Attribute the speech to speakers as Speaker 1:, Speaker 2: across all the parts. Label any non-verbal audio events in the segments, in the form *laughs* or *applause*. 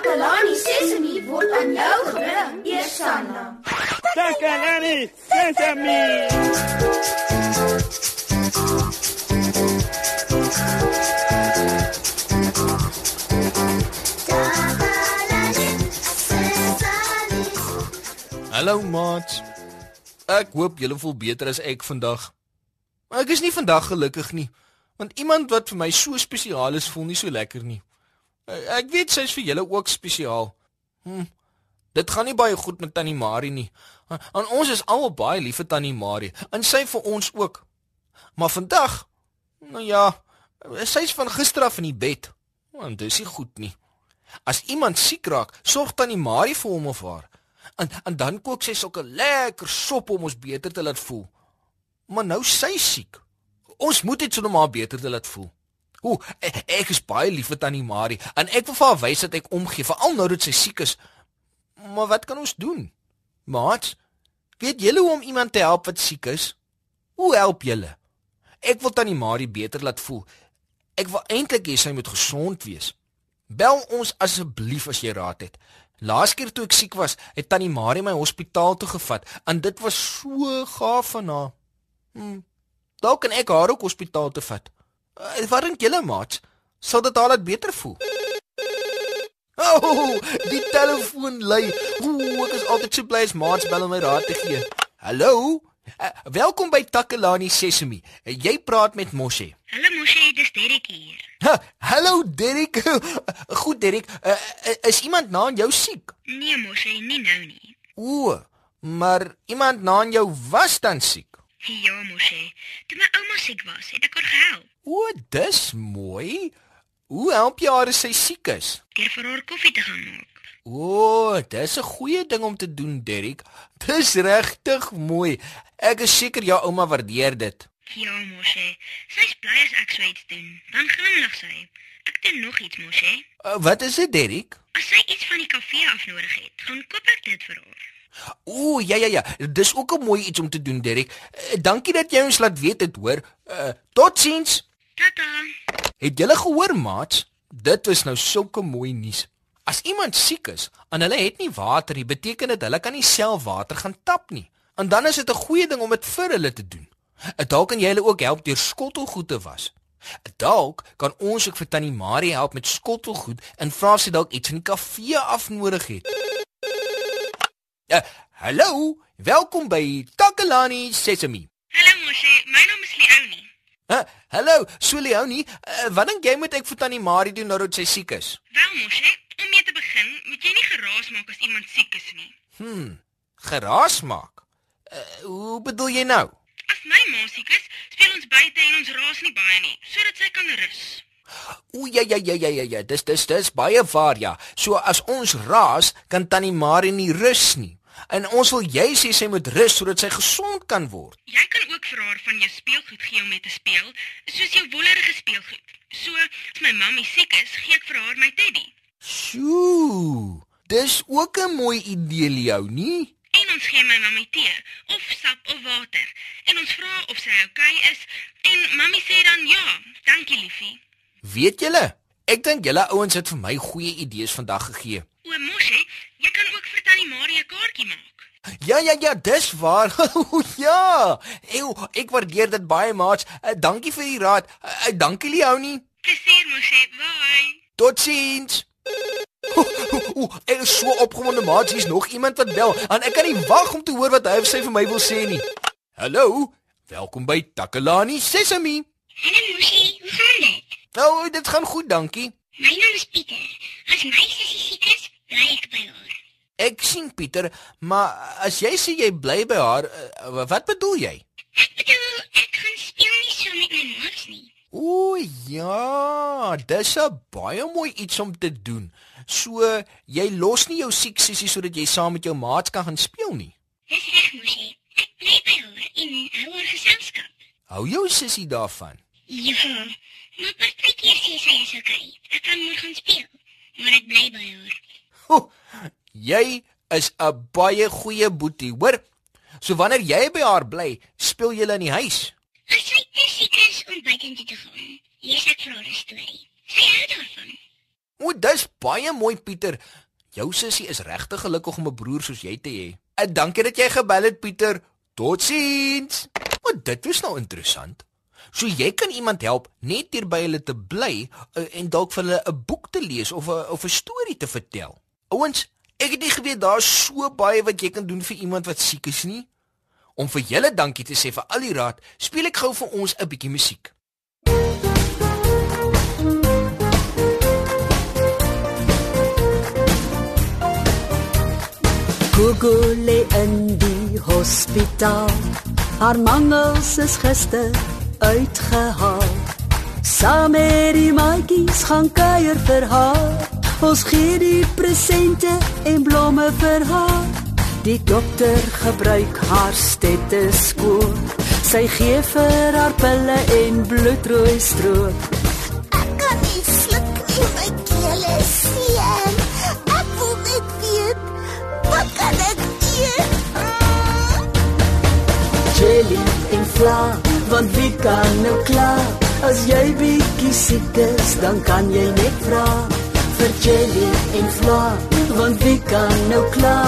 Speaker 1: Takalani Sesemi word aan jou gebring, Eersanna.
Speaker 2: Takalani Sesemi.
Speaker 3: Hallo maat. Ek hoop julle voel beter as ek vandag. Maar ek is nie vandag gelukkig nie, want iemand wat vir my so spesiaal is, voel nie so lekker nie. Eh, Ek weet sy is vir julle ook spesiaal. Hm. Dit gaan nie baie goed met Tannie Marie nie. En ons is almal baie lief vir Tannie Marie, en sy vir ons ook. Maar vandag, nou ja, sy's van gister af in die bed. Want dis nie goed nie. As iemand siek raak, sorg Tannie Marie vir hom of haar. En en dan kook sy sulke lekker sop om ons beter te laat voel. Maar nou sy siek. Ons moet dit sonder maar beter te laat voel. Ooh, ek, ek is baie lief vir Tannie Marie en ek wil vir haar wys dat ek omgee, veral nou dat sy siek is. Maar wat kan ons doen? Maat, weet julle hoe om iemand te help wat siek is? Hoe help julle? Ek wil Tannie Marie beter laat voel. Ek wil eintlik hê sy moet gesond wees. Bel ons asseblief as jy raad het. Laas keer toe ek siek was, het Tannie Marie my hospitaal toe gevat en dit was so gaaf van haar. Hm. Dalk kan ek haar ook hospitaal toe vat. Uh, wat dink julle, maat? Sal dit haar laat beter voel? Oh, die telefoon lui. Ooh, ek is altyd so bly as maats bel om my raad te gee. Hallo? Uh, welkom by Takelani Sesemi. Uh, jy praat met Moshe.
Speaker 4: Hallo Moshe, dis Derek hier.
Speaker 3: Ha, hallo Derek. *laughs* Goed Derek, uh, is iemand na jou siek?
Speaker 4: Nee Moshe, nie nou nie.
Speaker 3: O, maar iemand na jou was dan siek.
Speaker 4: Ja Moshe, toe my ouma siek was, het ek haar gehelp.
Speaker 3: O, dis mooi. Hoe help jy haar as sy siek is?
Speaker 4: Deur vir haar koffie te gaan maak.
Speaker 3: O, dis 'n goeie ding om te doen, Derek. Dis regtig mooi. Ek is seker jou ouma waardeer dit.
Speaker 4: Ja Moshe, sy's bly as ek so iets doen. Dan glimlag sy. Ek doen nog iets Moshe.
Speaker 3: Uh, wat is dit, Derek?
Speaker 4: As sy iets van die kafee af nodig het, gaan koop ek dit vir haar.
Speaker 3: O, ja ja ja, dis ook 'n mooi iets om te doen, Derek. Uh, dankie dat jy ons laat weet dit, hoor. Uh, Totsiens.
Speaker 4: Tata.
Speaker 3: Het julle gehoor, maats? Dit is nou sulke mooi nuus. As iemand siek is en hulle het nie water nie, beteken dit hulle kan nie self water gaan tap nie. En dan is dit 'n goeie ding om dit vir hulle te doen. En Dalk kan jy hulle ook help deur skottelgoed te was. Dalk kan ons ook vir Tannie Marie help met skottelgoed en vra of sy dalk iets van die kafee af nodig het. Uh, hallo, welkom by Takalani Sesemi.
Speaker 4: Hallo Moshe, my naam is Leonie.
Speaker 3: Uh, hallo, so Leonie, uh, wat dink jy moet ek vir Tannie Marie doen nou dat sy siek is?
Speaker 4: Wel Moshe, om mee te begin, moet jy nie geraas maak as iemand siek is nie.
Speaker 3: Hmm, geraas maak. Uh, hoe bedoel jy nou?
Speaker 4: As my ma siek is, speel ons buite en ons raas nie baie nie, sodat sy kan rus.
Speaker 3: O ja ja ja ja ja ja, dis dis dis baie waar ja. So as ons raas, kan Tannie Marie nie rus nie. En ons wil jy sê sy moet rus sodat sy gesond kan word.
Speaker 4: Jy kan ook vir haar van jou speelgoed gee om mee te speel, soos jou wollerige speelgoed. So, as my mammie siek is, gee ek vir haar my teddy.
Speaker 3: Sjoe. Dis ook 'n mooi idee, Leonie.
Speaker 4: En ons gee my mammie tee of sap of water. En ons vra of sy oukei okay is en mammie sê dan ja, dankie liefie.
Speaker 3: Weet julle? Ek dink julle ouens het vir my goeie idees vandag gegee.
Speaker 4: O, Moshe, jy kan ook vir Tannie Kaartjie maak.
Speaker 3: Ja ja ja, dis waar. *laughs* Ja. Ew, ek waardeer dit baie, maats. Uh, dankie vir die raad. Uh, uh, dankie Leonie.
Speaker 4: Plesier, Moshe. Bye.
Speaker 3: Totsiens. *laughs* Ek is so opgewonde, maat, hier's nog iemand wat bel en ek kan nie wag om te hoor wat hy of sy vir my wil sê nie. Hallo, welkom by Takalani Sesemi.
Speaker 4: Hallo Moshe, hoe gaan dit?
Speaker 3: Nou, dit gaan goed, dankie.
Speaker 4: My naam is Pieter. As my sussie siek is, bly ek by haar.
Speaker 3: Ek sien Pieter, maar as jy sê jy bly by haar, uh, wat bedoel jy?
Speaker 4: Ek bedoel, ek gaan speel nie so met my maats nie.
Speaker 3: O ja, dis 'n baie mooi iets om te doen. So jy los nie jou siek sussie sodat jy saam met jou maats kan gaan speel nie.
Speaker 4: Dis reg, Moshe. Ek bly by haar en hou haar geselskap.
Speaker 3: Hou jou sussie daarvan.
Speaker 4: Ja, maar partykeer sê sy is okay. Ek kan môre gaan speel, maar ek bly by haar.
Speaker 3: Ho, jy is 'n baie goeie boetie, hoor? So wanneer jy by haar bly, speel julle in die huis.
Speaker 4: As sy te siek is om buitentoe te gaan, lees ek vir haar 'n storie. Sy hou daarvan.
Speaker 3: O, dis baie mooi, Pieter. Jou sussie is regtig gelukkig om 'n broer soos jy te hê. En dankie dat jy gebel het, Pieter. Totsiens. O, dit was nou interessant. So jy kan iemand help net hier by hulle te bly uh, en dalk vir hulle 'n boek te lees of 'n of 'n storie te vertel. Ouens, ek het nie geweet daar's so baie wat jy kan doen vir iemand wat siek is nie. Om vir julle dankie te sê vir al die raad, speel ek gou vir ons 'n bietjie musiek.
Speaker 5: Google lê in die hospitaal. Haar mangels is gister uitgehaal. Saam met die maatjies gaan kuier vir haar. Ons gee die presente en blomme vir haar. Die dokter gebruik haar stetoskoop. Sy gee vir haar pille en bloedrooi stroop.
Speaker 6: Ek kan nie sluk nie, my keel is seer. Ek voel net weet wat kan ek eet?
Speaker 5: Jelly en vla, want wie kan nou kla? As jy bietjie siek is, dan kan jy net vra vir jelly en vla, want wie kan nou kla?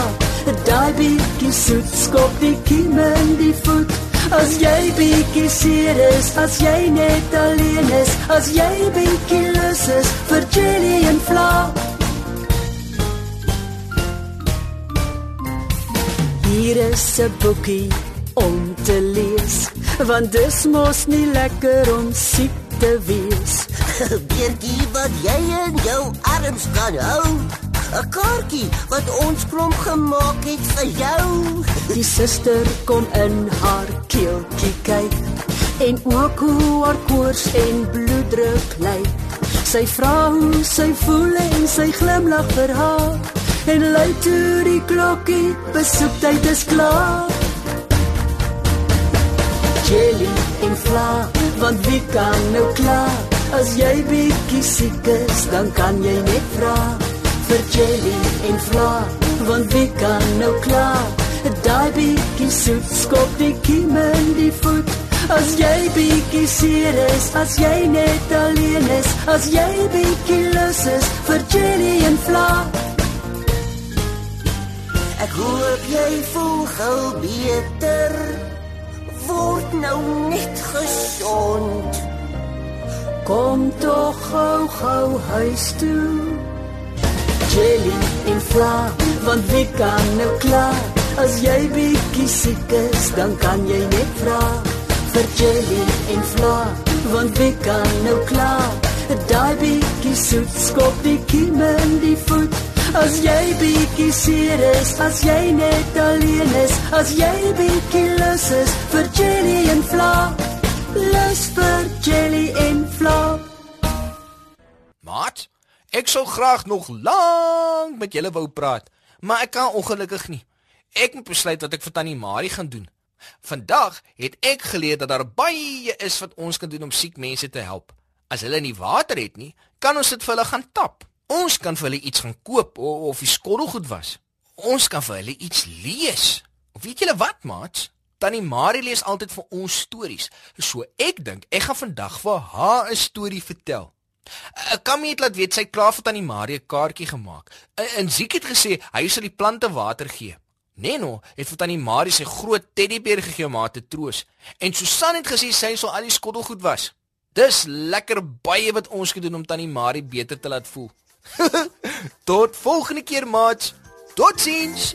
Speaker 5: Daai bietjie soet skop die kiem in die voet. As jy bietjie seer is, as jy net alleen is, as jy bietjie lus is vir jelly en vla. Hier is 'n boekie om te lees, want dis mos nie lekker om siek te wees.
Speaker 6: Beertjie wat jy in jou arms kan hou. 'n Kaartjie wat ons klomp gemaak het vir jou.
Speaker 5: Die suster kom in haar keeltjie kyk en ook hoe haar koors en bloeddruk lyk. Sy vra hoe sy voel en sy glimlag vir haar en lui toe die klokkie besoektyd is klaar. Jelly en vla, want wie kan nou kla? As jy bietjie siek is, dan kan jy net vra vir jelly en vla, want wie kan nou kla? Daai bietjie soet skop die kiem in die voet. As jy bietjie seer is, as jy net alleen is, as jy bietjie lus is vir jelly en vla.
Speaker 6: Ek hoop jy voel gou beter. Word nou net gesond.
Speaker 5: Kom tog gou gou huis toe. Jelly en vla, want wie kan nou kla? As jy bietjie siek is, dan kan jy net vra vir jelly en vla, want wie kan nou kla? Daai bietjie soet skop die kiem in die voet. As jy bietjie seer is, as jy net alleen is, as jy bietjie lus is vir jelly
Speaker 3: ek sou graag nog lank met julle wou praat, maar ek kan ongelukkig nie. Ek moet besluit wat ek vir Tannie Marie gaan doen. Vandag het ek geleer dat daar baie is wat ons kan doen om siek mense te help. As hulle nie water het nie, kan ons dit vir hulle gaan tap. Ons kan vir hulle iets gaan koop of, of die skottelgoed was. Ons kan vir hulle iets lees. Of weet julle wat, maat? Tannie Marie lees altyd vir ons stories. So ek dink ek gaan vandag vir haar 'n storie vertel. Ek kan nie laat weet sy klaar vir Tannie Marie 'n kaartjie gemaak. En Ziek het gesê hy sal die plante water gee. Neno het vir Tannie Marie sy groot teddybeer gegee om haar te troos. En Susan het gesê sy sal al die skottelgoed was. Dis lekker baie wat ons gedoen om Tannie Marie beter te laat voel. *laughs* Tot volgende keer, maat. Totsiens.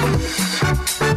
Speaker 7: Thank you.